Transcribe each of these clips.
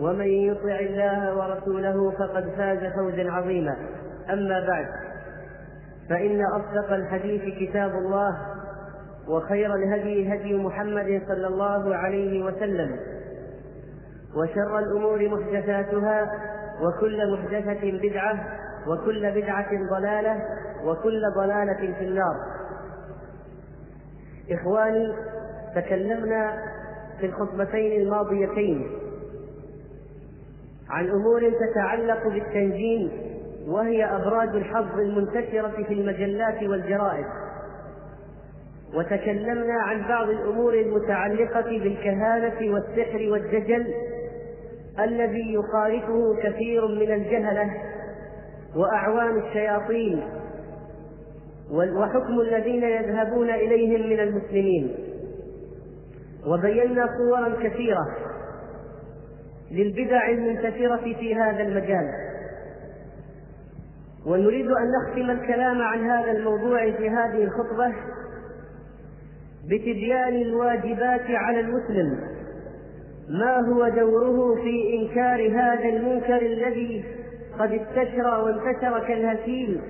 ومن يطع الله ورسوله فقد فاز فوزا عظيما. أما بعد فإن أصدق الحديث كتاب الله وخير الهدي هدي محمد صلى الله عليه وسلم وشر الأمور محدثاتها وكل محدثة بدعة وكل بدعة ضلالة وكل ضلالة في النار. إخواني تكلمنا في الخطبتين الماضيتين عن أمور تتعلق بالتنجيم وهي أبراج الحظ المنتشرة في المجلات والجرائد. وتكلمنا عن بعض الأمور المتعلقة بالكهانة والسحر والدجل الذي يخالفه كثير من الجهلة وأعوان الشياطين وحكم الذين يذهبون إليهم من المسلمين. وبينا صورا كثيرة. للبدع المنتشرة في هذا المجال. ونريد أن نختم الكلام عن هذا الموضوع في هذه الخطبة بتبيان الواجبات على المسلم. ما هو دوره في إنكار هذا المنكر الذي قد استشرى وانتشر كالهشيم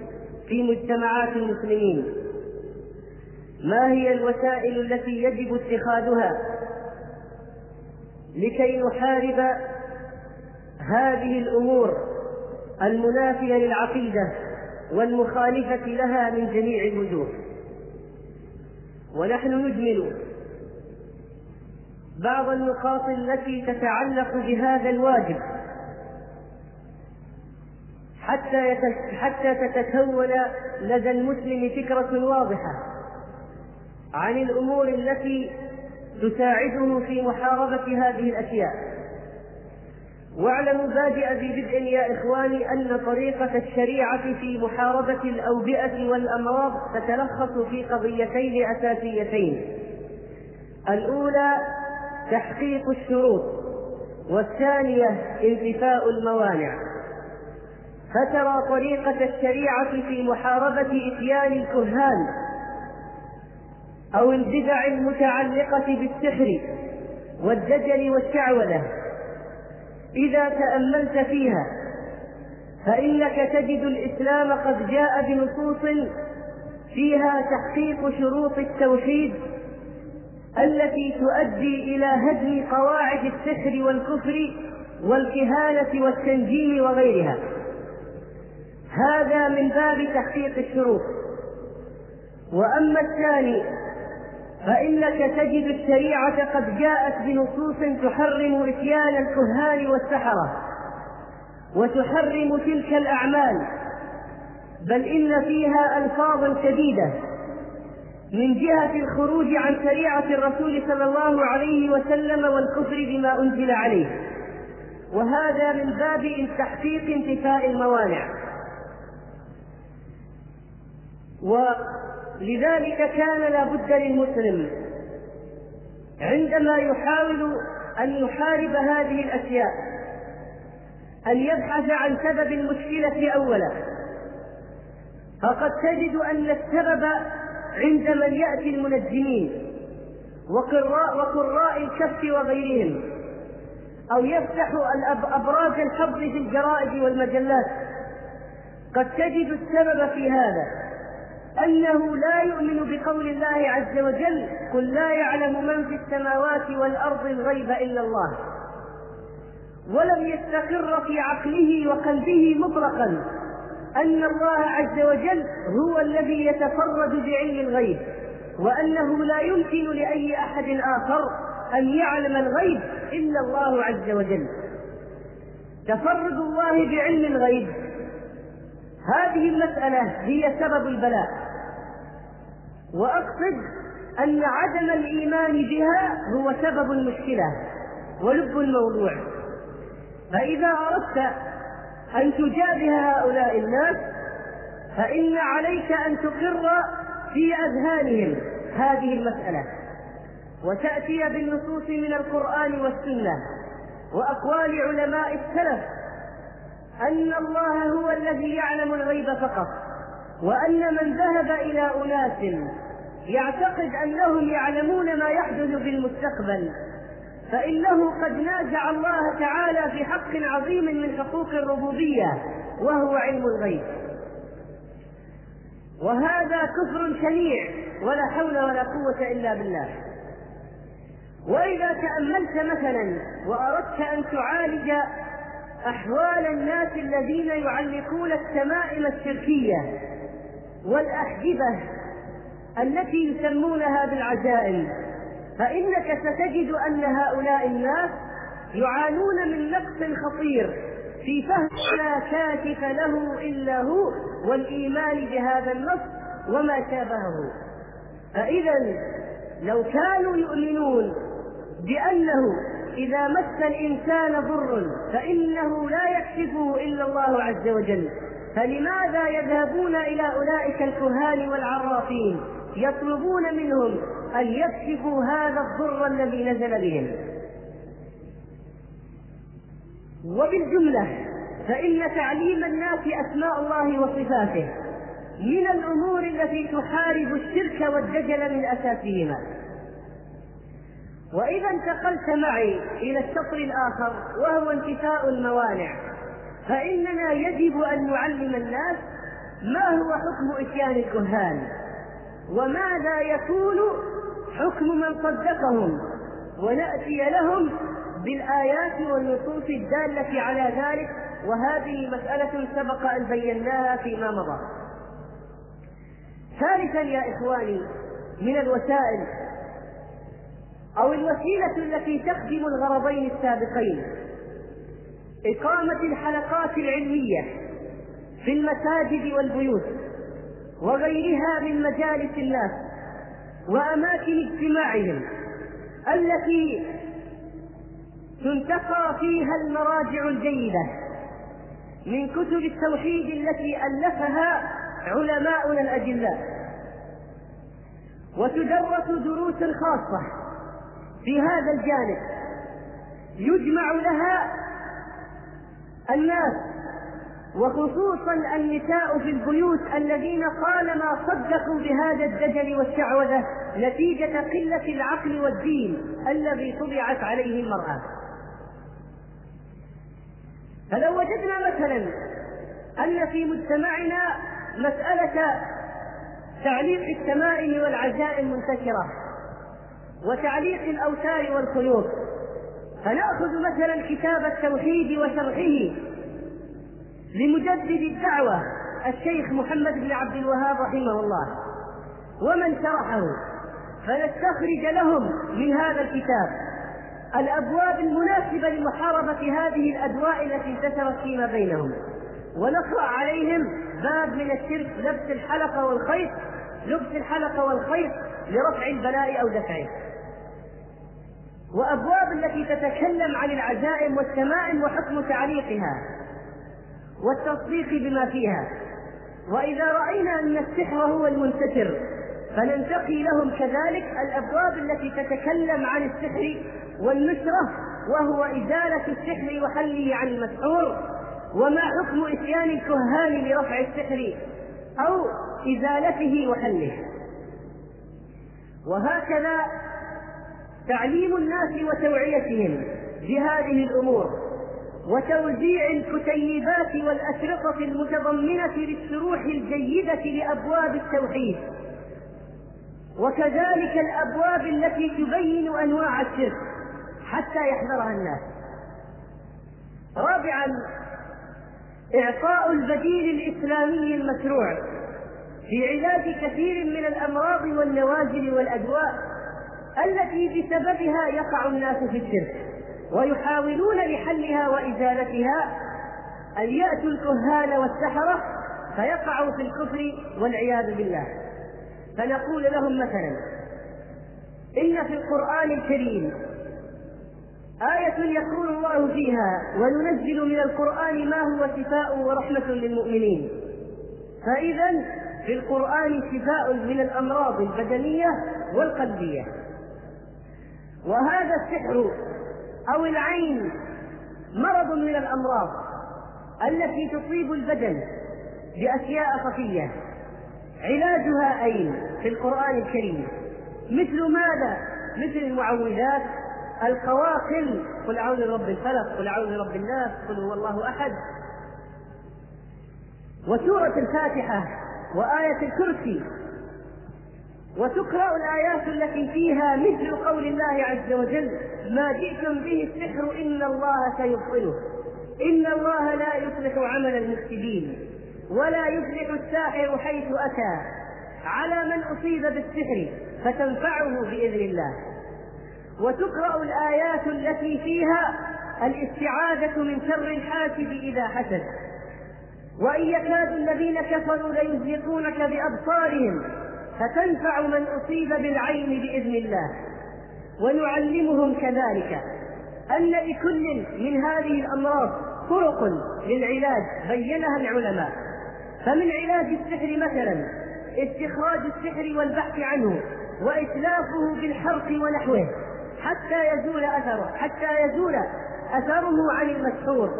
في مجتمعات المسلمين؟ ما هي الوسائل التي يجب اتخاذها؟ لكي نحارب هذه الأمور المنافية للعقيدة والمخالفة لها من جميع الوجوه. ونحن نجمل بعض النقاط التي تتعلق بهذا الواجب حتى حتى تتكون لدى المسلم فكرة واضحة عن الأمور التي تساعده في محاربة هذه الأشياء. واعلموا بادئ ببدء يا إخواني أن طريقة الشريعة في محاربة الأوبئة والأمراض تتلخص في قضيتين أساسيتين. الأولى تحقيق الشروط والثانية انتفاء الموانع. فترى طريقة الشريعة في محاربة إتيان الكهان أو البدع المتعلقة بالسحر والدجل والشعوذة. إذا تأملت فيها فإنك تجد الإسلام قد جاء بنصوص فيها تحقيق شروط التوحيد التي تؤدي إلى هدم قواعد السحر والكفر والكهانة والتنجيم وغيرها. هذا من باب تحقيق الشروط. وأما الثاني فإنك تجد الشريعة قد جاءت بنصوص تحرم إتيان الكهان والسحرة وتحرم تلك الأعمال بل إن فيها ألفاظا شديدة من جهة الخروج عن شريعة الرسول صلى الله عليه وسلم والكفر بما أنزل عليه. وهذا من باب تحقيق انتفاء الموانع. ولذلك كان لا بد للمسلم عندما يحاول أن يحارب هذه الأشياء أن يبحث عن سبب المشكلة أولا فقد تجد أن السبب عند من يأتي المنجمين وقراء وقراء الكف وغيرهم أو يفتح أبراج الحظ في الجرائد والمجلات. قد تجد السبب في هذا. أنه لا يؤمن بقول الله عز وجل قل لا يعلم من في السماوات والأرض الغيب إلا الله. ولم يستقر في عقله وقلبه مطلقا أن الله عز وجل هو الذي يتفرد بعلم الغيب وأنه لا يمكن لأي أحد آخر أن يعلم الغيب إلا الله عز وجل. تفرد الله بعلم الغيب. هذه المسألة هي سبب البلاء. وأقصد أن عدم الإيمان بها هو سبب المشكلة ولب الموضوع. فإذا أردت أن تجابه هؤلاء الناس فإن عليك أن تقر في أذهانهم هذه المسألة وتأتي بالنصوص من القرآن والسنة وأقوال علماء السلف أن الله هو الذي يعلم الغيب فقط. وأن من ذهب إلى أناس يعتقد أنهم يعلمون ما يحدث في المستقبل فإنه قد نازع الله تعالى في حق عظيم من حقوق الربوبية وهو علم الغيب. وهذا كفر شنيع ولا حول ولا قوة إلا بالله. وإذا تأملت مثلا وأردت أن تعالج أحوال الناس الذين يعلقون التمائم الشركية والأحجبة التي يسمونها بالعزائم فإنك ستجد أن هؤلاء الناس يعانون من نقص خطير في فهم لا كاشف له إلا هو والإيمان بهذا النص وما شابهه. فإذا لو كانوا يؤمنون بأنه إذا مس الإنسان ضر فإنه لا يكشفه إلا الله عز وجل. فلماذا يذهبون إلى أولئك الكهان والعرافين يطلبون منهم أن يكشفوا هذا الضر الذي نزل بهم؟ وبالجملة فإن تعليم الناس أسماء الله وصفاته من الأمور التي تحارب الشرك والدجل من أساسهما. وإذا انتقلت معي إلى الشطر الآخر وهو انتفاء الموانع. فإننا يجب أن نعلم الناس ما هو حكم إتيان الكهان وماذا يكون حكم من صدقهم ونأتي لهم بالآيات والنصوص الدالة على ذلك وهذه مسألة سبق أن بيناها فيما مضى. ثالثا يا إخواني من الوسائل أو الوسيلة التي تخدم الغرضين السابقين. إقامة الحلقات العلمية في المساجد والبيوت وغيرها من مجالس الناس وأماكن اجتماعهم التي تنتقى فيها المراجع الجيدة من كتب التوحيد التي ألفها علماؤنا الأجلاء. وتدرس دروس خاصة في هذا الجانب. يجمع لها الناس وخصوصا النساء في البيوت الذين طالما صدقوا بهذا الدجل والشعوذة نتيجة قلة العقل والدين الذي طبعت عليه المرأة. فلو وجدنا مثلا أن في مجتمعنا مسألة تعليق التمائم والعزائم منتشرة وتعليق الأوتار والخيوط فنأخذ مثلا كتاب التوحيد وشرحه لمجدد الدعوة الشيخ محمد بن عبد الوهاب رحمه الله. ومن شرحه فنستخرج لهم من هذا الكتاب الأبواب المناسبة لمحاربة هذه الأدواء التي انتشرت فيما بينهم. ونقرأ عليهم باب من الشرك لبس الحلقة والخيط لبس الحلقة والخيط لرفع البلاء أو دفعه. وأبواب التي تتكلم عن العزائم والتمائم وحكم تعليقها والتصديق بما فيها. وإذا رأينا أن السحر هو المنتشر فننتقي لهم كذلك الأبواب التي تتكلم عن السحر والنشرة وهو إزالة السحر وحله عن المسحور. وما حكم إتيان الكهان لرفع السحر أو إزالته وحله؟ وهكذا تعليم الناس وتوعيتهم بهذه الأمور وتوزيع الكتيبات والأشرطة المتضمنة للشروح الجيدة لأبواب التوحيد. وكذلك الأبواب التي تبين أنواع الشرك حتى يحذرها الناس. رابعا إعطاء البديل الإسلامي المشروع في علاج كثير من الأمراض والنوازل والأدواء التي بسببها يقع الناس في الشرك ويحاولون لحلها وإزالتها أن يأتوا الكهان والسحرة فيقعوا في الكفر والعياذ بالله. فنقول لهم مثلا إن في القرآن الكريم آية يقول الله فيها وننزل من القرآن ما هو شفاء ورحمة للمؤمنين. فإذا في القرآن شفاء من الأمراض البدنية والقلبية. وهذا السحر أو العين مرض من الأمراض التي تصيب البدن بأشياء خفية. علاجها أين؟ في القرآن الكريم. مثل ماذا؟ مثل المعوذات القواقل. قل أعوذ برب الفلق قل أعوذ برب الناس قل هو الله أحد. وسورة الفاتحة وآية الكرسي وتقرأ الآيات التي فيها مثل قول الله عز وجل ما جئتم به السحر إن الله سيبطله. إن الله لا يصلح عمل المفسدين ولا يفلح الساحر حيث أتى على من أصيب بالسحر فتنفعه بإذن الله. وتقرأ الآيات التي فيها الاستعاذة من شر الحاسد إذا حسد. وإن يكاد الذين كفروا ليزلقونك بأبصارهم فتنفع من أصيب بالعين بإذن الله. ونعلمهم كذلك أن لكل من هذه الأمراض طرق للعلاج بينها العلماء. فمن علاج السحر مثلا استخراج السحر والبحث عنه وإتلافه بالحرق ونحوه حتى يزول أثره حتى يزول أثره عن المسحور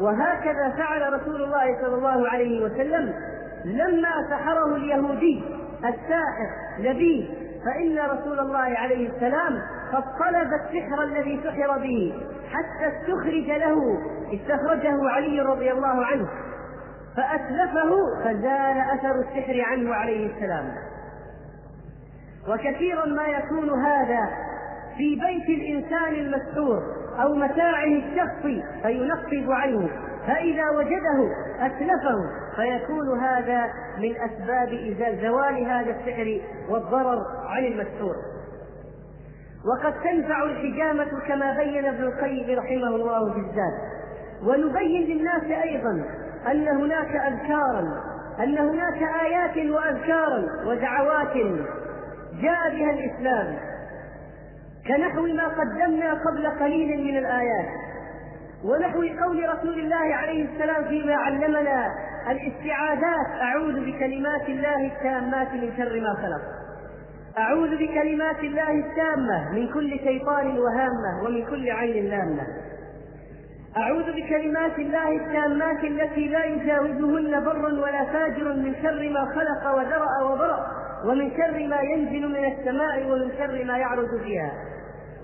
وهكذا فعل رسول الله صلى الله عليه وسلم لما سحره اليهودي الساحر لبيد فإن رسول الله عليه السلام قد طلب السحر الذي سحر به حتى استخرج له استخرجه علي رضي الله عنه فأتلفه فزال أثر السحر عنه عليه السلام. وكثيرا ما يكون هذا في بيت الإنسان المسحور أو متاعه الشخصي فينقب عنه. فإذا وجده أتلفه فيكون هذا من أسباب إزال زوال هذا السحر والضرر عن المسحور وقد تنفع الحجامة كما بين ابن القيم رحمه الله في الزاد. ونبين للناس أيضا أن هناك أذكارا أن هناك آيات وأذكارا ودعوات جاء بها الإسلام. كنحو ما قدمنا قبل قليل من الآيات. ونحو قول رسول الله عليه السلام فيما علمنا الاستعاذات أعوذ بكلمات الله التامات من شر ما خلق. أعوذ بكلمات الله التامة من كل شيطان وهامة ومن كل عين لامة. أعوذ بكلمات الله التامات التي لا يجاوزهن بر ولا فاجر من شر ما خلق وذرأ وبرأ ومن شر ما ينزل من السماء ومن شر ما يعرج فيها.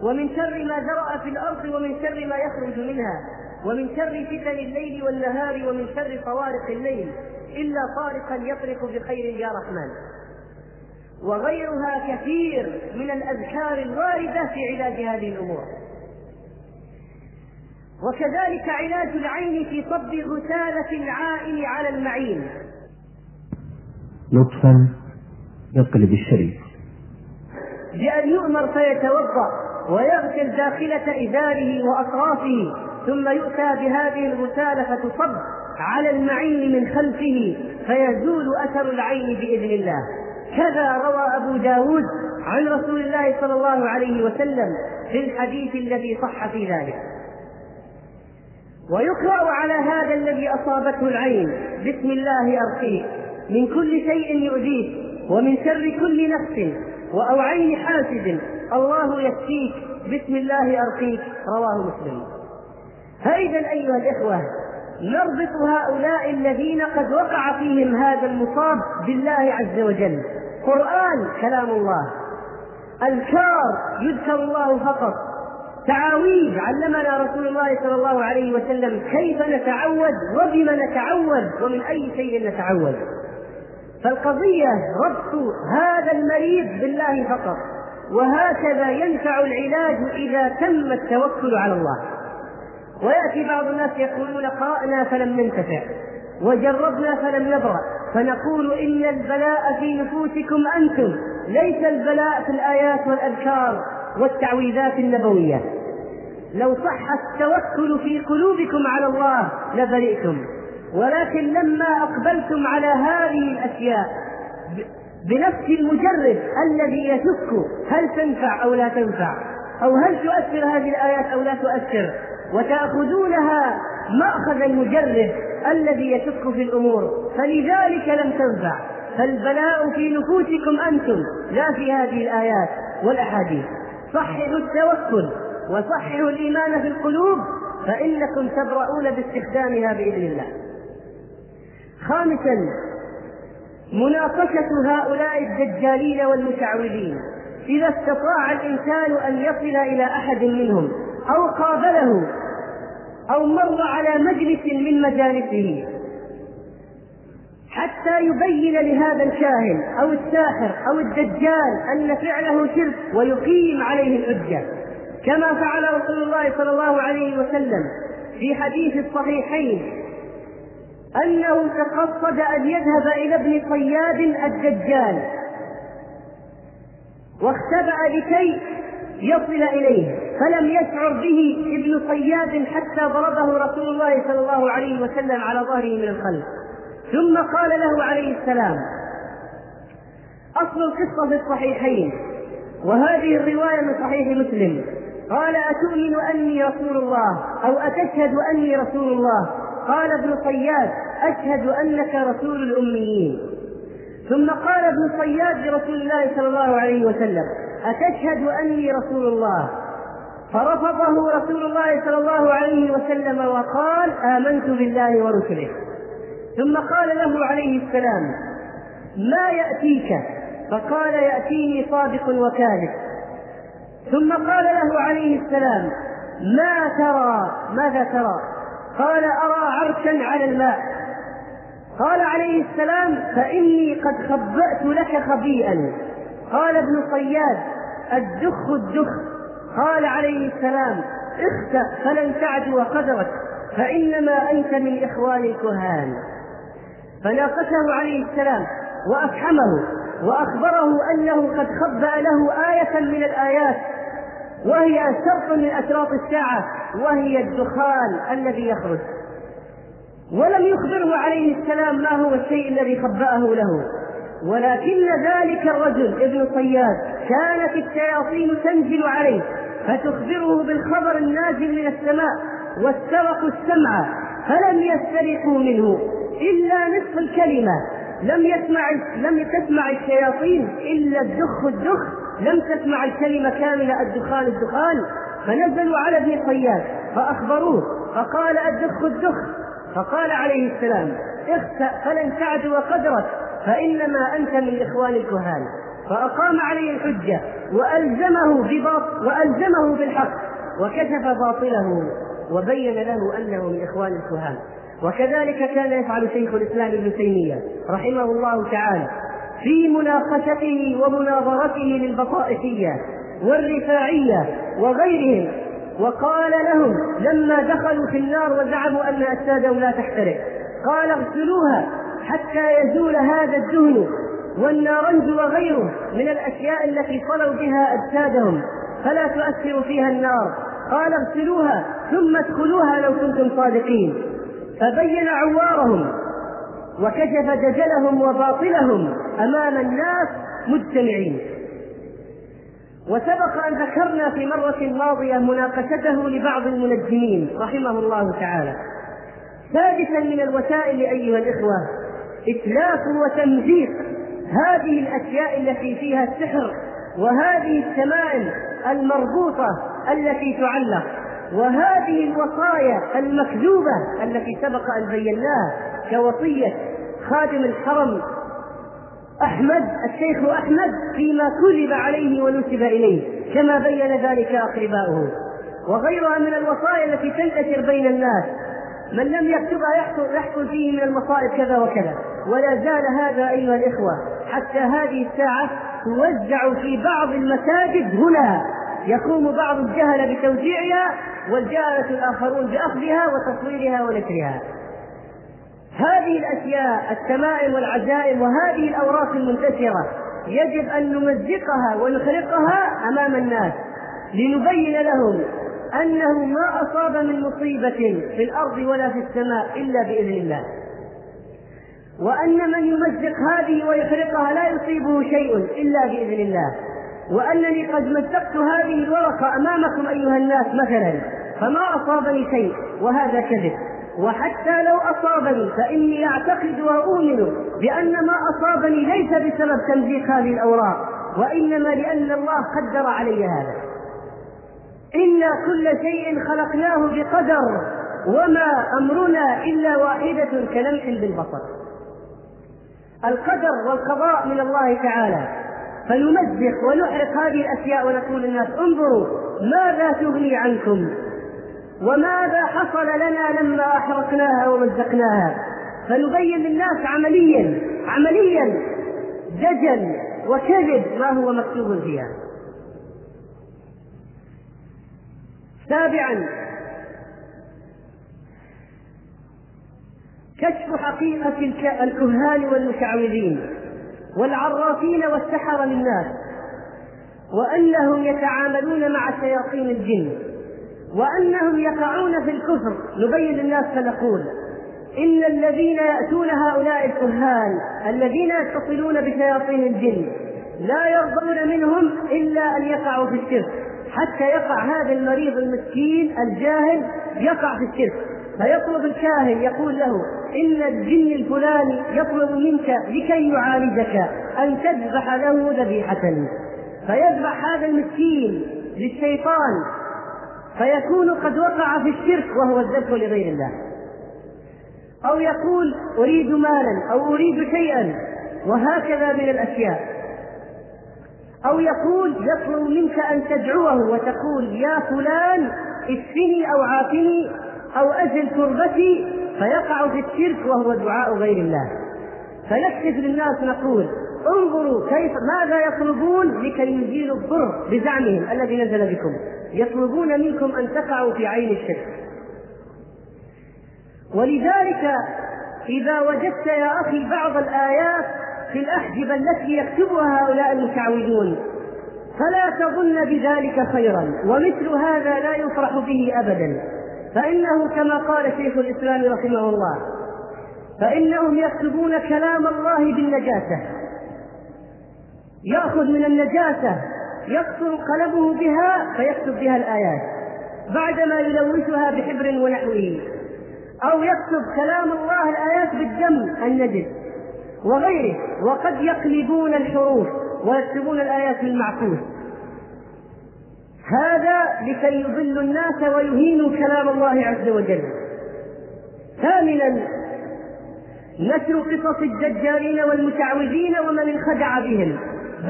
ومن شر ما ذرأ في الأرض ومن شر ما يخرج منها. ومن شر فتن الليل والنهار ومن شر طوارق الليل. إلا طارقا يطرق بخير يا رحمن. وغيرها كثير من الأذكار الواردة في علاج هذه الأمور. وكذلك علاج العين في صب غسالة العائن على المعين. لطفا يقلب الشريف. بأن يؤمر فيتوضأ. ويغسل داخلة إزاره وأطرافه ثم يؤتى بهذه الغسالة فتصب على المعين من خلفه فيزول أثر العين بإذن الله. كذا روى أبو داود عن رسول الله صلى الله عليه وسلم في الحديث الذي صح في ذلك. ويقرأ على هذا الذي أصابته العين بسم الله أرقيك من كل شيء يؤذيك ومن شر كل نفس أو عين حاسد الله يكفيك. بسم الله أرقيك. رواه مسلم. فإذا أيها الإخوة نربط هؤلاء الذين قد وقع فيهم هذا المصاب بالله عز وجل. قرآن كلام الله. أذكار يذكر الله فقط. تعاويذ علمنا رسول الله صلى الله عليه وسلم كيف نتعوذ وبما نتعوذ ومن أي شيء نتعوذ. فالقضية ربط هذا المريض بالله فقط. وهكذا ينفع العلاج إذا تم التوكل على الله. ويأتي بعض الناس يقولون قرأنا فلم ننتفع وجربنا فلم نبرأ فنقول إن البلاء في نفوسكم أنتم ليس البلاء في الآيات والأذكار والتعويذات النبوية. لو صح التوكل في قلوبكم على الله لبرئتم ولكن لما أقبلتم على هذه الأشياء بنفس المجرد الذي يشك هل تنفع أو لا تنفع أو هل تؤثر هذه الآيات أو لا تؤثر وتأخذونها مأخذ المجرد الذي يشك في الأمور فلذلك لم تنفع. فالبلاء في نفوسكم أنتم لا في هذه الآيات والأحاديث. صححوا التوكل وصححوا الإيمان في القلوب فإنكم تبرؤون باستخدامها بإذن الله. خامسا مناقشة هؤلاء الدجالين والمشعوذين إذا استطاع الإنسان أن يصل إلى أحد منهم أو قابله أو مر على مجلس من مجالسه حتى يبين لهذا الكاهن أو الساحر أو الدجال أن فعله شرك ويقيم عليه الحجة. كما فعل رسول الله صلى الله عليه وسلم في حديث الصحيحين أنه تقصد أن يذهب إلى ابن صياد الدجال واختبأ لكي يصل إليه فلم يشعر به ابن صياد حتى ضربه رسول الله صلى الله عليه وسلم على ظهره من الخلف. ثم قال له عليه السلام أصل القصة في الصحيحين وهذه الرواية من صحيح مسلم. قال أتؤمن أني رسول الله أو أتشهد أني رسول الله؟ قال ابن صياد أشهد أنك رسول الأميين. ثم قال ابن صياد لرسول الله صلى الله عليه وسلم أتشهد أني رسول الله؟ فرفضه رسول الله صلى الله عليه وسلم وقال آمنت بالله ورسله. ثم قال له عليه السلام ما يأتيك؟ فقال يأتيني صادق وكاذب. ثم قال له عليه السلام ما ترى؟ ماذا ترى؟ قال أرى عرشا على الماء. قال عليه السلام فإني قد خبأت لك خبيئا. قال ابن صياد الدخ الدخ. قال عليه السلام اخسأ فلن تعدو قدرك فإنما أنت من إخوان الكهان. فناقشه عليه السلام وأفحمه وأخبره أنه قد خبأ له آية من الآيات وهي شرط من أشراط الساعة وهي الدخان الذي يخرج. ولم يخبره عليه السلام ما هو الشيء الذي خبأه له. ولكن ذلك الرجل ابن صياد كانت الشياطين تنزل عليه فتخبره بالخبر النازل من السماء واسترقوا السمع فلم يسترقوا منه إلا نصف الكلمة. لم يسمع لم تسمع الشياطين إلا الدخ الدخ لم تسمع الكلمة كاملة الدخان الدخان فنزلوا على ابن صياد فأخبروه فقال الدخ الدخ فقال عليه السلام اخسأ فلن تعدو قدرك فإنما أنت من إخوان الكهان. فأقام عليه الحجة وألزمه بباط وألزمه بالحق وكشف باطله وبين له أنه من إخوان الكهان. وكذلك كان يفعل شيخ الإسلام ابن تيمية رحمه الله تعالى. في مناقشته ومناظرته للبطائفية والرفاعية وغيرهم. وقال لهم لما دخلوا في النار وزعموا أن أجسادهم لا تحترق قال اغسلوها حتى يزول هذا الدهن والنارنج وغيره من الأشياء التي صلوا بها أجسادهم فلا تؤثر فيها النار. قال اغسلوها ثم ادخلوها لو كنتم صادقين. فبين عوارهم وكشف دجلهم وباطلهم أمام الناس مجتمعين. وسبق أن ذكرنا في مرة ماضية مناقشته لبعض المنجمين رحمه الله تعالى. ثالثا من الوسائل أيها الإخوة إتلاف وتمزيق هذه الأشياء التي فيها السحر وهذه التمائم المربوطة التي تعلق وهذه الوصايا المكذوبة التي سبق أن بيناها. كوصية خادم الحرم أحمد الشيخ أحمد فيما كذب عليه ونسب إليه كما بين ذلك أقرباؤه. وغيرها من الوصايا التي تنتشر بين الناس من لم يكتبها يحصل يحصل فيه من المصائب كذا وكذا. ولا زال هذا أيها الإخوة حتى هذه الساعة توزع في بعض المساجد هنا. يقوم بعض الجهله بتوزيعها والجهلة الآخرون بأخذها وتصويرها ونشرها. هذه الأشياء التمائم والعزائم وهذه الأوراق المنتشرة يجب أن نمزقها ونخرقها أمام الناس لنبين لهم أنه ما أصاب من مصيبة في الأرض ولا في السماء إلا بإذن الله. وأن من يمزق هذه ويخرقها لا يصيبه شيء إلا بإذن الله. وأنني قد مزقت هذه الورقة أمامكم أيها الناس مثلا فما أصابني شيء وهذا كذب. وحتى لو أصابني فإني أعتقد وأؤمن بأن ما أصابني ليس بسبب تمزيق هذه الأوراق وإنما لأن الله قدر علي هذا. إنا كل شيء خلقناه بقدر وما أمرنا إلا واحدة كلمح بالبصر. القدر والقضاء من الله تعالى. فنمزق ونحرق هذه الأشياء ونقول للناس انظروا ماذا تغني عنكم. وماذا حصل لنا لما أحرقناها ومزقناها؟ فنبين للناس عمليا عمليا دجل وكذب ما هو مكتوب فيها. سابعا كشف حقيقة الكهان والمشعوذين والعرافين والسحرة للناس وأنهم يتعاملون مع شياطين الجن. وأنهم يقعون في الكفر. نبين للناس فنقول إن الذين يأتون هؤلاء الكهان الذين يتصلون بشياطين الجن لا يرضون منهم إلا أن يقعوا في الشرك. حتى يقع هذا المريض المسكين الجاهل يقع في الشرك. فيطلب الكاهن يقول له إن الجن الفلاني يطلب منك لكي يعالجك أن تذبح له ذبيحة. فيذبح هذا المسكين للشيطان. فيكون قد وقع في الشرك وهو الذبح لغير الله. أو يقول أريد مالا أو أريد شيئا وهكذا من الأشياء. أو يقول يطلب منك أن تدعوه وتقول يا فلان اشفني أو عافني أو أزل كربتي فيقع في الشرك وهو دعاء غير الله. فنكشف للناس نقول انظروا كيف ماذا يطلبون لكي يزيلوا الضر بزعمهم الذي نزل بكم. يطلبون منكم أن تقعوا في عين الشرك ولذلك إذا وجدت يا أخي بعض الآيات في الأحجبة التي يكتبها هؤلاء المشعوذون فلا تظن بذلك خيرا ومثل هذا لا يفرح به ابدا. فإنه كما قال شيخ الإسلام رحمه الله فإنهم يكتبون كلام الله بالنجاسة. يأخذ من النجاسة يقصر قلمه بها فيكتب بها الآيات بعدما يلوثها بحبر ونحوه. أو يكتب كلام الله الآيات بالدم النجس وغيره. وقد يقلبون الحروف ويكتبون الآيات بالمعكوس هذا لكي يضلوا الناس ويهينوا كلام الله عز وجل. ثامنا نشر قصص الدجالين والمتعوذين ومن انخدع بهم.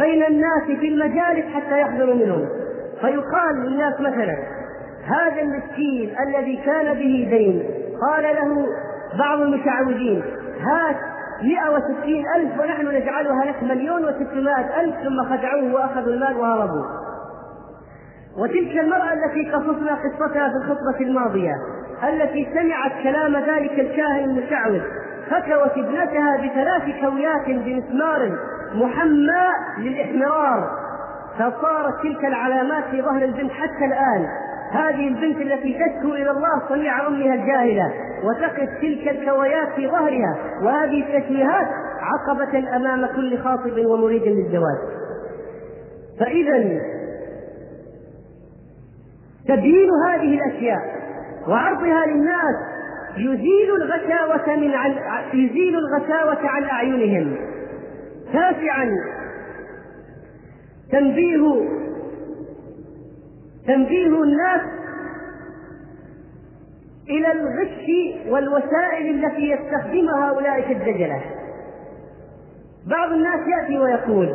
بين الناس في المجالس حتى يحضروا منهم. فيقال للناس مثلا هذا المسكين الذي كان به دين قال له بعض المشعوذين هات 160 ألف ونحن نجعلها لك مليون وستمائة ألف ثم خدعوه وأخذوا المال وهربوا. وتلك المرأة التي قصصنا قصتها في الخطبة الماضية التي سمعت كلام ذلك الكاهن المشعوذ فتوت ابنتها بثلاث كويات بمسمار محمى للإحمرار فصارت تلك العلامات في ظهر البنت حتى الآن. هذه البنت التي تشكو إلى الله صنيع أمها الجاهلة. وتقف تلك الكويات في ظهرها. وهذه التشويهات عقبة أمام كل خاطب ومريد للزواج فإذا تبيين هذه الأشياء وعرضها للناس يزيل الغشاوة من عن يزيل الغشاوة عن أعينهم. تاسعا تنبيه تنبيه الناس إلى الغش والوسائل التي يستخدمها أولئك الدجلة. بعض الناس يأتي ويقول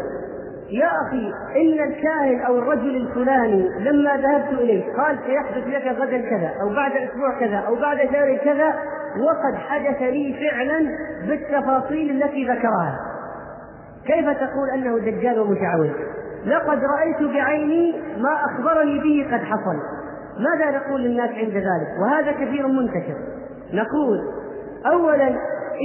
يا أخي إن الكاهن أو الرجل الفلاني لما ذهبت إليه قال سيحدث لك غدا كذا أو بعد أسبوع كذا أو بعد شهر كذا وقد حدث لي فعلا بالتفاصيل التي ذكرها. كيف تقول أنه دجال ومتعوذ لقد رأيت بعيني ما أخبرني به قد حصل. ماذا نقول للناس عند ذلك؟ وهذا كثير منتشر. نقول أولا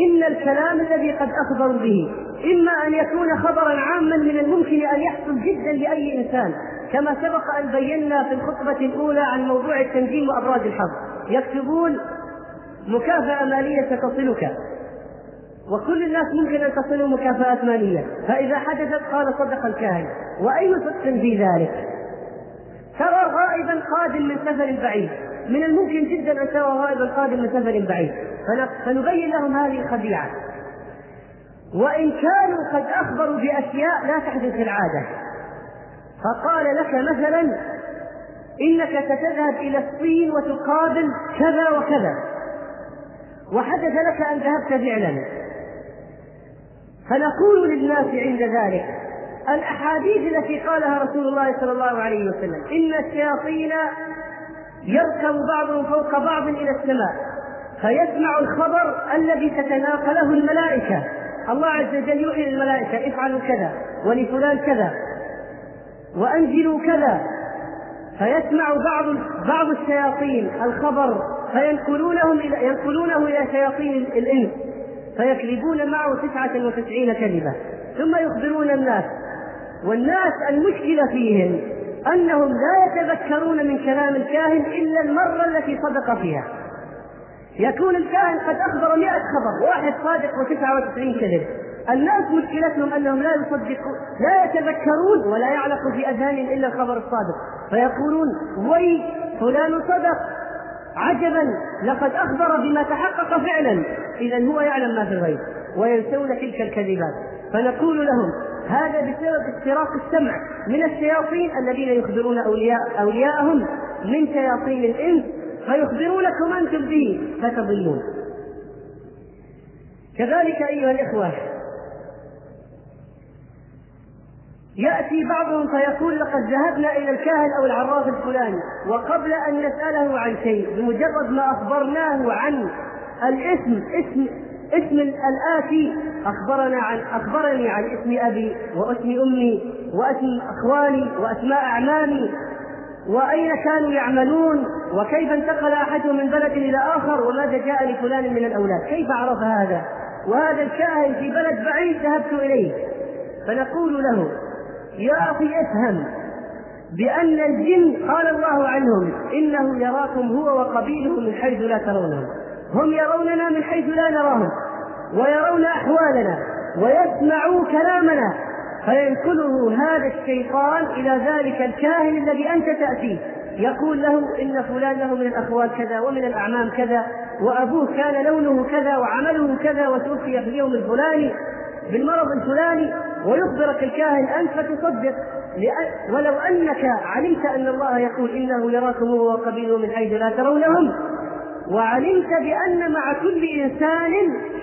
إن الكلام الذي قد أخبروا به إما أن يكون خبرا عاما من الممكن أن يحصل جدا لأي إنسان كما سبق أن بينا في الخطبة الأولى عن موضوع التنجيم وأبراج الحظ. يكتبون مكافأة مالية ستصلك. وكل الناس ممكن أن تصلوا مكافآت مالية. فإذا حدثت قال صدق الكاهن. وأي صدق في ذلك؟ ترى غائبا قادم من سفر بعيد. من الممكن جدا أن ترى غائبا قادم من سفر بعيد. فنبين لهم هذه الخديعة. وإن كانوا قد أخبروا بأشياء لا تحدث في العادة. فقال لك مثلا إنك ستذهب إلى الصين وتقابل كذا وكذا. وحدث لك أن ذهبت فعلا. فنقول للناس عند ذلك الأحاديث التي قالها رسول الله صلى الله عليه وسلم إن الشياطين يركب بعضهم فوق بعض إلى السماء فيسمع الخبر الذي تتناقله الملائكة. الله عز وجل يوحي للملائكة افعلوا كذا ولفلان كذا وأنزلوا كذا. فيسمع بعض بعض الشياطين الخبر فينقلونهم ينقلونه إلى شياطين الإنس. فيكذبون معه تسعة وتسعين كذبة ثم يخبرون الناس. والناس المشكلة فيهم أنهم لا يتذكرون من كلام الكاهن إلا المرة التي صدق فيها. يكون الكاهن قد أخبر مئة خبر واحد صادق وتسعة وتسعين كذب. الناس مشكلتهم أنهم لا يصدقون لا يتذكرون ولا يعلق في أذهانهم إلا الخبر الصادق. فيقولون وي فلان صدق. عجبا. لقد أخبر بما تحقق فعلا. إذا هو يعلم ما في الغيب وينسون تلك الكذبات. فنقول لهم هذا بسبب استراق السمع من الشياطين الذين يخبرون أولياء أولياءهم من شياطين الإنس فيخبرونكم أنتم به فتضلون. كذلك أيها الإخوة يأتي بعضهم فيقول لقد ذهبنا إلى الكاهن أو العراف الفلاني وقبل أن نسأله عن شيء بمجرد ما أخبرناه عن الاسم اسم اسم الآتي أخبرنا عن أخبرني عن اسم أبي واسم أمي واسم إخواني وأسماء أعمامي وأين كانوا يعملون وكيف انتقل أحدهم من بلد إلى آخر وماذا جاء لفلان من الأولاد؟ كيف عرف هذا؟ وهذا الكاهن في بلد بعيد ذهبت إليه. فنقول له يا أخي افهم بأن الجن قال الله عنهم إنه يراكم هو وقبيله من حيث لا ترونهم. هم يروننا من حيث لا نراهم ويرون أحوالنا ويسمعوا كلامنا. فينقله هذا الشيطان إلى ذلك الكاهن الذي أنت تأتيه. يقول له إن فلان له من الأخوال كذا ومن الأعمام كذا وأبوه كان لونه كذا وعمله كذا وتوفي في اليوم الفلاني. بالمرض الفلاني ويخبرك الكاهن أنت فتصدق ولو أنك علمت أن الله يقول إنه يراكم هو وقبيله من حيث لا ترونهم. وعلمت بأن مع كل إنسان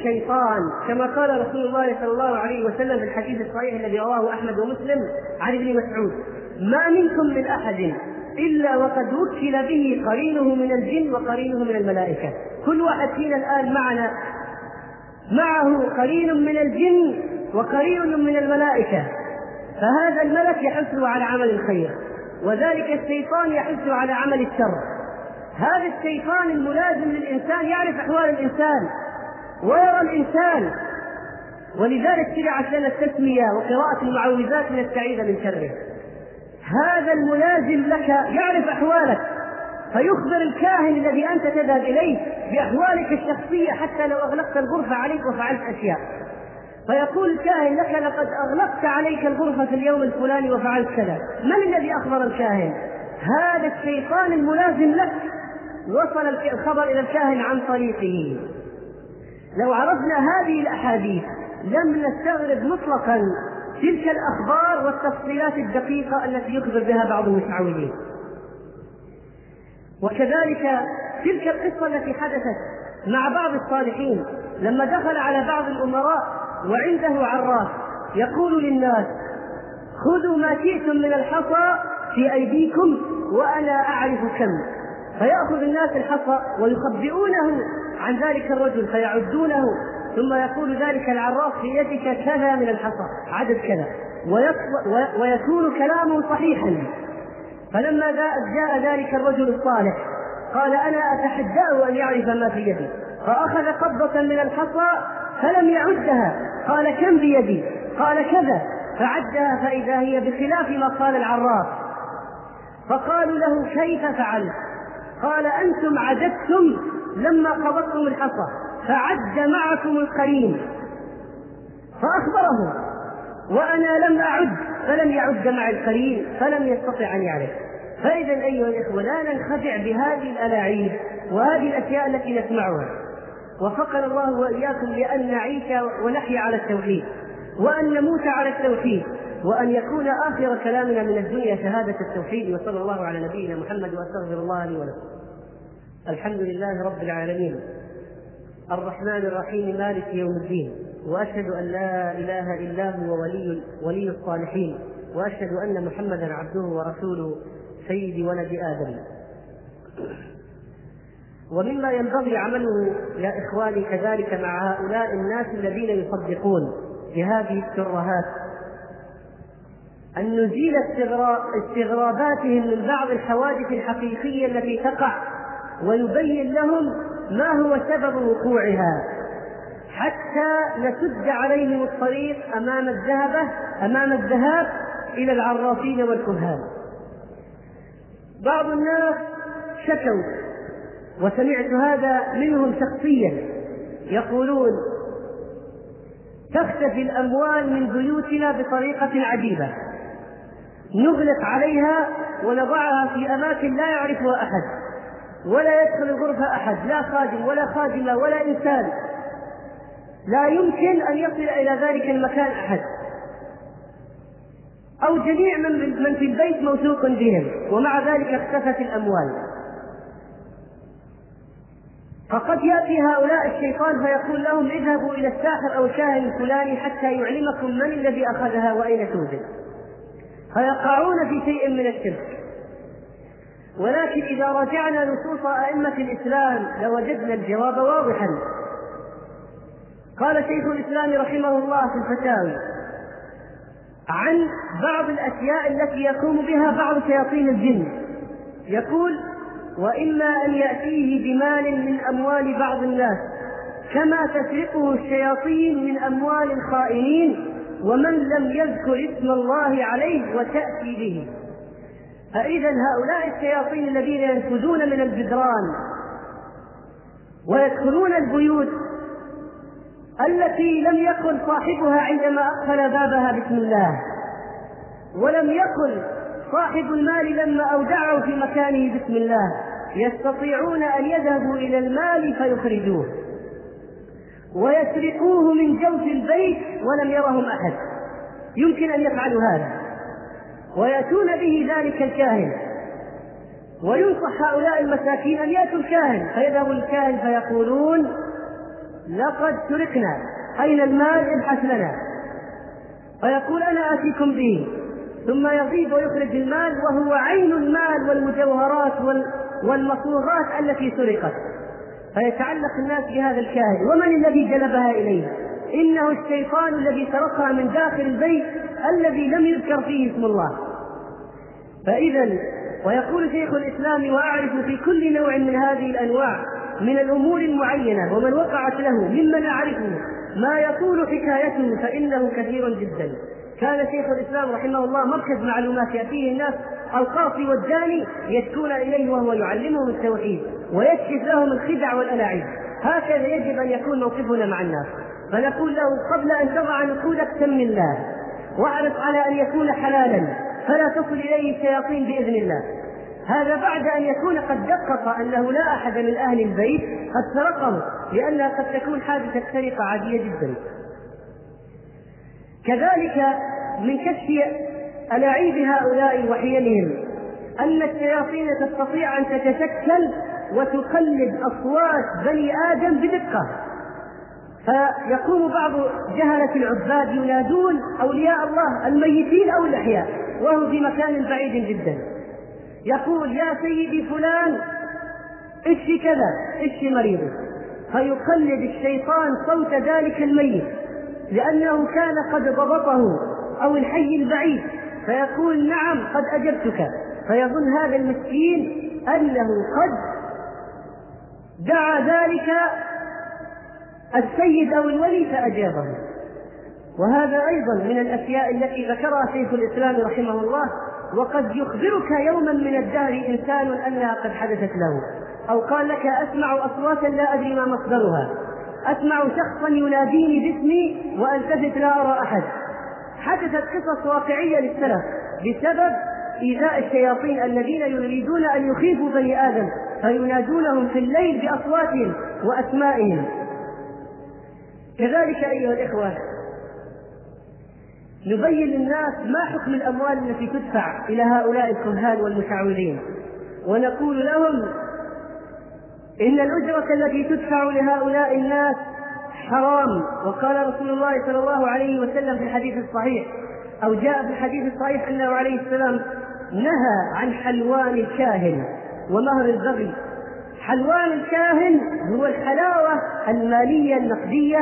شيطان كما قال رسول الله صلى الله عليه وسلم في الحديث الصحيح الذي رواه أحمد ومسلم عن ابن مسعود ما منكم من أحد إلا وقد وكل به قرينه من الجن وقرينه من الملائكة. كل واحد فينا الآن معنا معه قرين من الجن وقرين من الملائكة. فهذا الملك يحث على عمل الخير وذلك الشيطان يحث على عمل الشر. هذا الشيطان الملازم للإنسان يعرف أحوال الإنسان ويرى الإنسان. ولذلك شرعت لنا التسمية وقراءة المعوذات لنستعيذ من شره. هذا الملازم لك يعرف أحوالك. فيخبر الكاهن الذي أنت تذهب إليه بأحوالك الشخصية حتى لو أغلقت الغرفة عليك وفعلت أشياء. فيقول الكاهن لك لقد أغلقت عليك الغرفة في اليوم الفلاني وفعلت كذا. من الذي أخبر الكاهن؟ هذا الشيطان الملازم لك. وصل الخبر إلى الكاهن عن طريقه. لو عرفنا هذه الأحاديث لم نستغرب مطلقا تلك الأخبار والتفصيلات الدقيقة التي يخبر بها بعض المتعودين. وكذلك تلك القصة التي حدثت مع بعض الصالحين لما دخل على بعض الأمراء وعنده عراف يقول للناس خذوا ما شئتم من الحصى في أيديكم وأنا أعرف كم. فيأخذ الناس الحصى ويخبئونه عن ذلك الرجل فيعدونه ثم يقول ذلك العراف في يدك كذا من الحصى عدد كذا. ويكون كلامه صحيحا. فلما جاء ذلك الرجل الصالح قال أنا أتحداه أن يعرف ما في يدي. فأخذ قبضة من الحصى فلم يعدها. قال كم بيدي؟ قال كذا. فعدها فإذا هي بخلاف ما قال العراف. فقالوا له كيف فعلت؟ قال أنتم عددتم لما قبضتم الحصى فعد معكم القرين. فاخبرهم وأنا لم أعد فلم يعد مع القرين فلم يستطع أن يعرف. فاذا أيها الإخوة لا ننخدع بهذه الألاعيب وهذه الأشياء التي نسمعها. وفقنا الله وإياكم لأن نعيش ونحيا على التوحيد وأن نموت على التوحيد وأن يكون آخر كلامنا من الدنيا شهادة التوحيد وصلى الله على نبينا محمد وأستغفر الله لي ولكم. الحمد لله رب العالمين. الرحمن الرحيم مالك يوم الدين. وأشهد أن لا إله إلا هو ولي ولي الصالحين وأشهد أن محمدا عبده ورسوله سيد ولد آدم. ومما ينبغي عمله يا إخواني كذلك مع هؤلاء الناس الذين يصدقون بهذه الترهات أن نزيل استغراباتهم من بعض الحوادث الحقيقية التي تقع ويبين لهم ما هو سبب وقوعها. حتى نسد عليهم الطريق أمام الذهبه أمام الذهاب إلى العرافين والكهان. بعض الناس شكوا وسمعت هذا منهم شخصيا يقولون تختفي الأموال من بيوتنا بطريقة عجيبة. نغلق عليها ونضعها في أماكن لا يعرفها أحد ولا يدخل غرفة أحد لا خادم ولا خادمة ولا إنسان. لا يمكن أن يصل إلى ذلك المكان أحد. أو جميع من من في البيت موثوق بهم ومع ذلك اختفت الأموال. فقد يأتي هؤلاء الشيطان فيقول لهم اذهبوا إلى الساحر أو الشاهر الفلاني حتى يعلمكم من الذي أخذها وأين توجد فيقعون في شيء من الشرك. ولكن إذا رجعنا نصوص أئمة الإسلام لوجدنا الجواب واضحا. قال شيخ الإسلام رحمه الله في الفتاوي عن بعض الأشياء التي يقوم بها بعض شياطين الجن. يقول وإما أن يأتيه بمال من أموال بعض الناس كما تسرقه الشياطين من أموال الخائنين ومن لم يذكر اسم الله عليه وتأتي به. فإذا هؤلاء الشياطين الذين ينفذون من الجدران ويدخلون البيوت التي لم يكن صاحبها عندما أقفل بابها بسم الله. ولم يكن صاحب المال لما أودعه في مكانه بسم الله. يستطيعون أن يذهبوا إلى المال فيخرجوه. ويسرقوه من جوف البيت ولم يرهم أحد. يمكن أن يفعلوا هذا. ويأتون به ذلك الكاهن. وينصح هؤلاء المساكين أن يأتوا الكاهن. فيذهب الكاهن فيقولون لقد سرقنا أين المال؟ ابحث لنا. فيقول أنا آتيكم به. ثم يغيب ويخرج المال وهو عين المال والمجوهرات والمصروفات التي سرقت. فيتعلق الناس بهذا الكاهن. ومن الذي جلبها اليه إنه الشيطان الذي سرقها من داخل البيت الذي لم يذكر فيه اسم الله. فاذا ويقول شيخ الإسلام وأعرف في كل نوع من هذه الأنواع من الأمور المعينة ومن وقعت له ممن أعرفه ما يطول حكايته فإنه كثير جدا. كان شيخ الإسلام رحمه الله مركز معلومات يأتيه الناس القاصي والداني يشكون إليه وهو يعلمهم التوحيد ويكشف لهم الخدع والألاعيب. هكذا يجب أن يكون موقفنا مع الناس. فنقول له قبل أن تضع نقودك سم الله واعرف على أن يكون حلالا فلا تصل إليه الشياطين بإذن الله. هذا بعد أن يكون قد دقق أنه لا أحد من أهل البيت قد سرقه لأنها قد تكون حادثة سرقة عادية جدا. كذلك من كشف ألاعيب هؤلاء وحيلهم أن الشياطين تستطيع أن تتشكل وتقلد أصوات بني آدم بدقة. فيقوم بعض جهلة العباد ينادون أولياء الله الميتين أو الأحياء وهو في مكان بعيد جدا. يقول يا سيدي فلان اشفي كذا؟ اشفي مريضه فيقلد الشيطان صوت ذلك الميت لأنه كان قد ضبطه أو الحي البعيد. فيقول نعم قد أجبتك. فيظن هذا المسكين أنه قد دعا ذلك السيد أو الولي فأجابه. وهذا أيضا من الأشياء التي ذكرها شيخ الإسلام رحمه الله وقد يخبرك يوما من الدهر إنسان أنها قد حدثت له. أو قال لك أسمع أصواتا لا أدري ما مصدرها. أسمع شخصا يناديني باسمي وألتفت لا أرى أحد. حدثت قصص واقعية للسلف بسبب إيذاء الشياطين الذين يريدون أن يخيفوا بني آدم فينادونهم في الليل بأصواتهم وأسمائهم. كذلك أيها الإخوة نبين للناس ما حكم الأموال التي تدفع إلى هؤلاء الكهان والمشعوذين. ونقول لهم إن الأجرة التي تدفع لهؤلاء الناس حرام. وقال رسول الله صلى الله عليه وسلم في الحديث الصحيح أو جاء في الحديث الصحيح أنه عليه السلام نهى عن حلوان الكاهن ومهر البغي. حلوان الكاهن هو الحلاوة المالية النقدية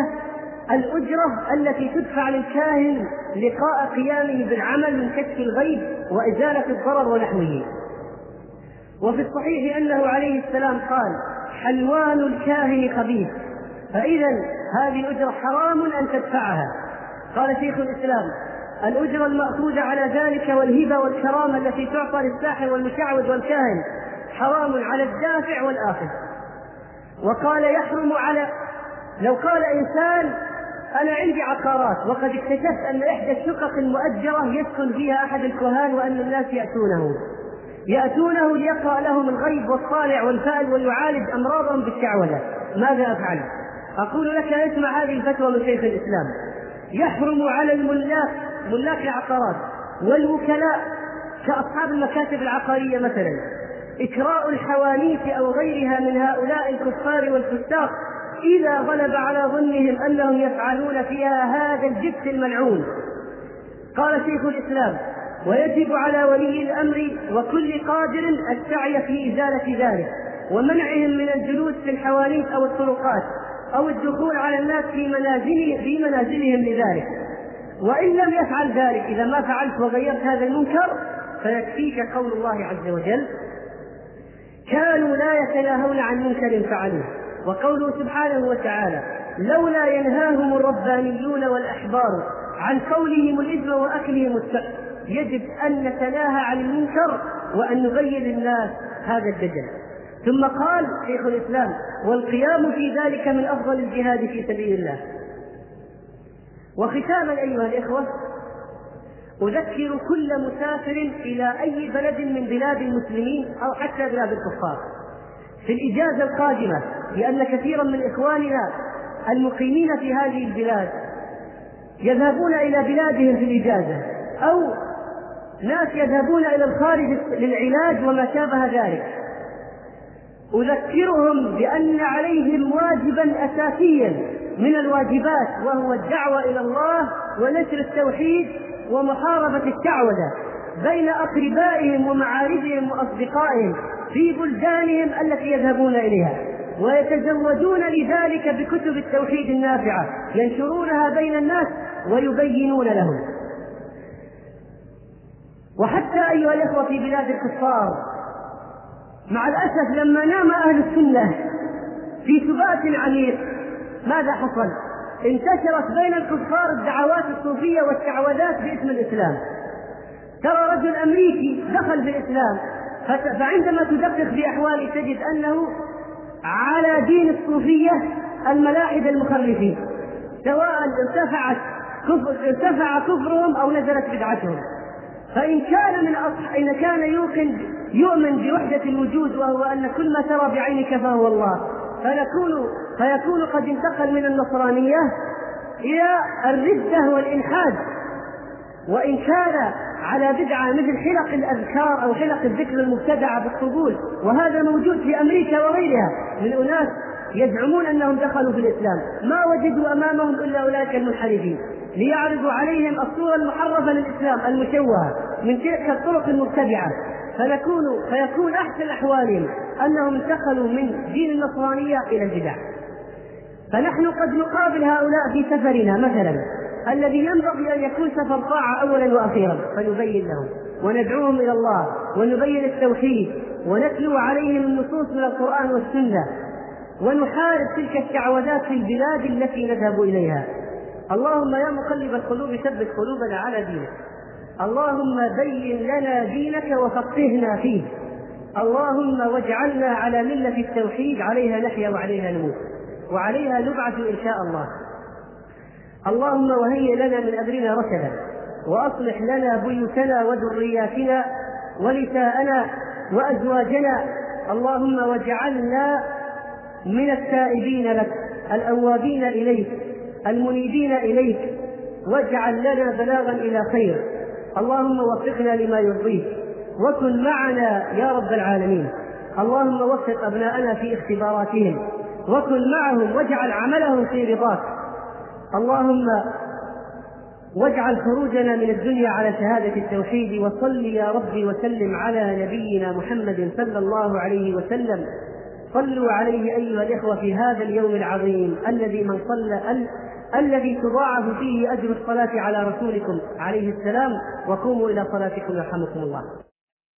الأجرة التي تدفع للكاهن لقاء قيامه بالعمل من كشف الغيب وإزالة الضرر ونحوه. وفي الصحيح أنه عليه السلام قال حلوان الكاهن خبيث فإذا هذه الأجرة حرام أن تدفعها. قال شيخ الإسلام الأجرة المأخوذة على ذلك والهبة والكرامة التي تعطى للساحر والمشعوذ والكاهن حرام على الدافع والآخذ وقال يحرم على لو قال إنسان أنا عندي عقارات وقد اكتشفت أن إحدى الشقق المؤجرة يسكن فيها أحد الكهان وأن الناس يأتونه. يأتونه ليقرأ لهم الغيب والصالع والفأل ويعالج أمراضهم بالشعوذة ماذا أفعل؟ أقول لك اسمع هذه الفتوى من شيخ الإسلام. يحرم على الملاك ملاك العقارات والوكلاء كأصحاب المكاتب العقارية مثلا. إكراء الحوانيت أو غيرها من هؤلاء الكفار والفساق إذا غلب على ظنهم أنهم يفعلون فيها هذا الجبت الملعون. قال شيخ الإسلام ويجب على ولي الأمر وكل قادر السعي في إزالة ذلك ومنعهم من الجلوس في الحوانيت أو الطرقات أو الدخول على الناس في منازل في منازلهم لذلك. وإن لم يفعل ذلك إذا ما فعلت وغيرت هذا المنكر فيكفيك قول الله عز وجل كانوا لا يتناهون عن منكر فعلوه. وقوله سبحانه وتعالى لولا ينهاهم الربانيون والأحبار عن قولهم الإثم وأكلهم السحت يجب أن نتناهى عن المنكر وأن نغير الناس هذا الدجل. ثم قال شيخ الإسلام والقيام في ذلك من أفضل الجهاد في سبيل الله. وختاما أيها الإخوة أذكر كل مسافر إلى أي بلد من بلاد المسلمين أو حتى بلاد الكفار. في الإجازة القادمة لأن كثيرا من إخواننا المقيمين في هذه البلاد يذهبون إلى بلادهم في الإجازة أو ناس يذهبون إلى الخارج للعلاج وما شابه ذلك. أذكرهم بأن عليهم واجبا أساسيا من الواجبات وهو الدعوة إلى الله ونشر التوحيد ومحاربة الشعوذة بين أقربائهم ومعارفهم وأصدقائهم في بلدانهم التي يذهبون إليها ويتزودون لذلك بكتب التوحيد النافعة ينشرونها بين الناس ويبينون لهم وحتى أيها الإخوة في بلاد الكفار مع الأسف لما نام أهل السنة في سبات عميق ماذا حصل؟ انتشرت بين الكفار الدعوات الصوفية والشعوذات باسم الإسلام ترى رجل أمريكي دخل في الإسلام فعندما تدقق في أحواله تجد أنه على دين الصوفية الملاحدة المخرفين سواء ارتفعت كفر ارتفع كفرهم أو نزلت بدعتهم. فإن كان من أصح إن كان يوقن يؤمن بوحدة الوجود وهو أن كل ما ترى بعينك فهو الله. فنكون فيكون قد انتقل من النصرانية إلى الردة والإلحاد. وإن كان على بدعة مثل حلق الأذكار أو حلق الذكر المبتدعة بالقبول وهذا موجود في أمريكا وغيرها. من أناس يزعمون أنهم دخلوا في الإسلام. ما وجدوا أمامهم إلا أولئك المنحرفين. ليعرضوا عليهم الصورة المحرفة للإسلام المشوهة من تلك الطرق المبتدعة. فنكون فيكون أحسن أحوالهم أنهم انتقلوا من دين النصرانية إلى البدع. فنحن قد نقابل هؤلاء في سفرنا مثلا. الذي ينبغي أن يكون سفر طاعة أولا وأخيرا فنبين لهم وندعوهم إلى الله ونبين التوحيد ونتلو عليهم النصوص من القرآن والسنة ونحارب تلك الشعوذات في البلاد التي نذهب إليها. اللهم يا مقلب القلوب ثبت قلوبنا على دينك. اللهم بين لنا دينك وفقهنا فيه. اللهم واجعلنا على ملة التوحيد عليها نحيا وعليها نموت. وعليها نبعث إن شاء الله. اللهم وهيئ لنا من أمرنا رشدا وأصلح لنا بيوتنا وذرياتنا ونساءنا وأزواجنا. اللهم واجعلنا من التائبين لك الأوابين إليك المنيبين إليك. واجعل لنا بلاغا إلى خير. اللهم وفقنا لما يرضيك وكن معنا يا رب العالمين. اللهم وفق أبناءنا في اختباراتهم وكن معهم واجعل عملهم في رضاك. اللهم واجعل خروجنا من الدنيا على شهادة التوحيد وصل يا ربي وسلم على نبينا محمد صلى الله عليه وسلم. صلوا عليه أيها الإخوة في هذا اليوم العظيم الذي من صلى ال... الذي تضاعف فيه أجر الصلاة على رسولكم عليه السلام. وقوموا إلى صلاتكم يرحمكم الله.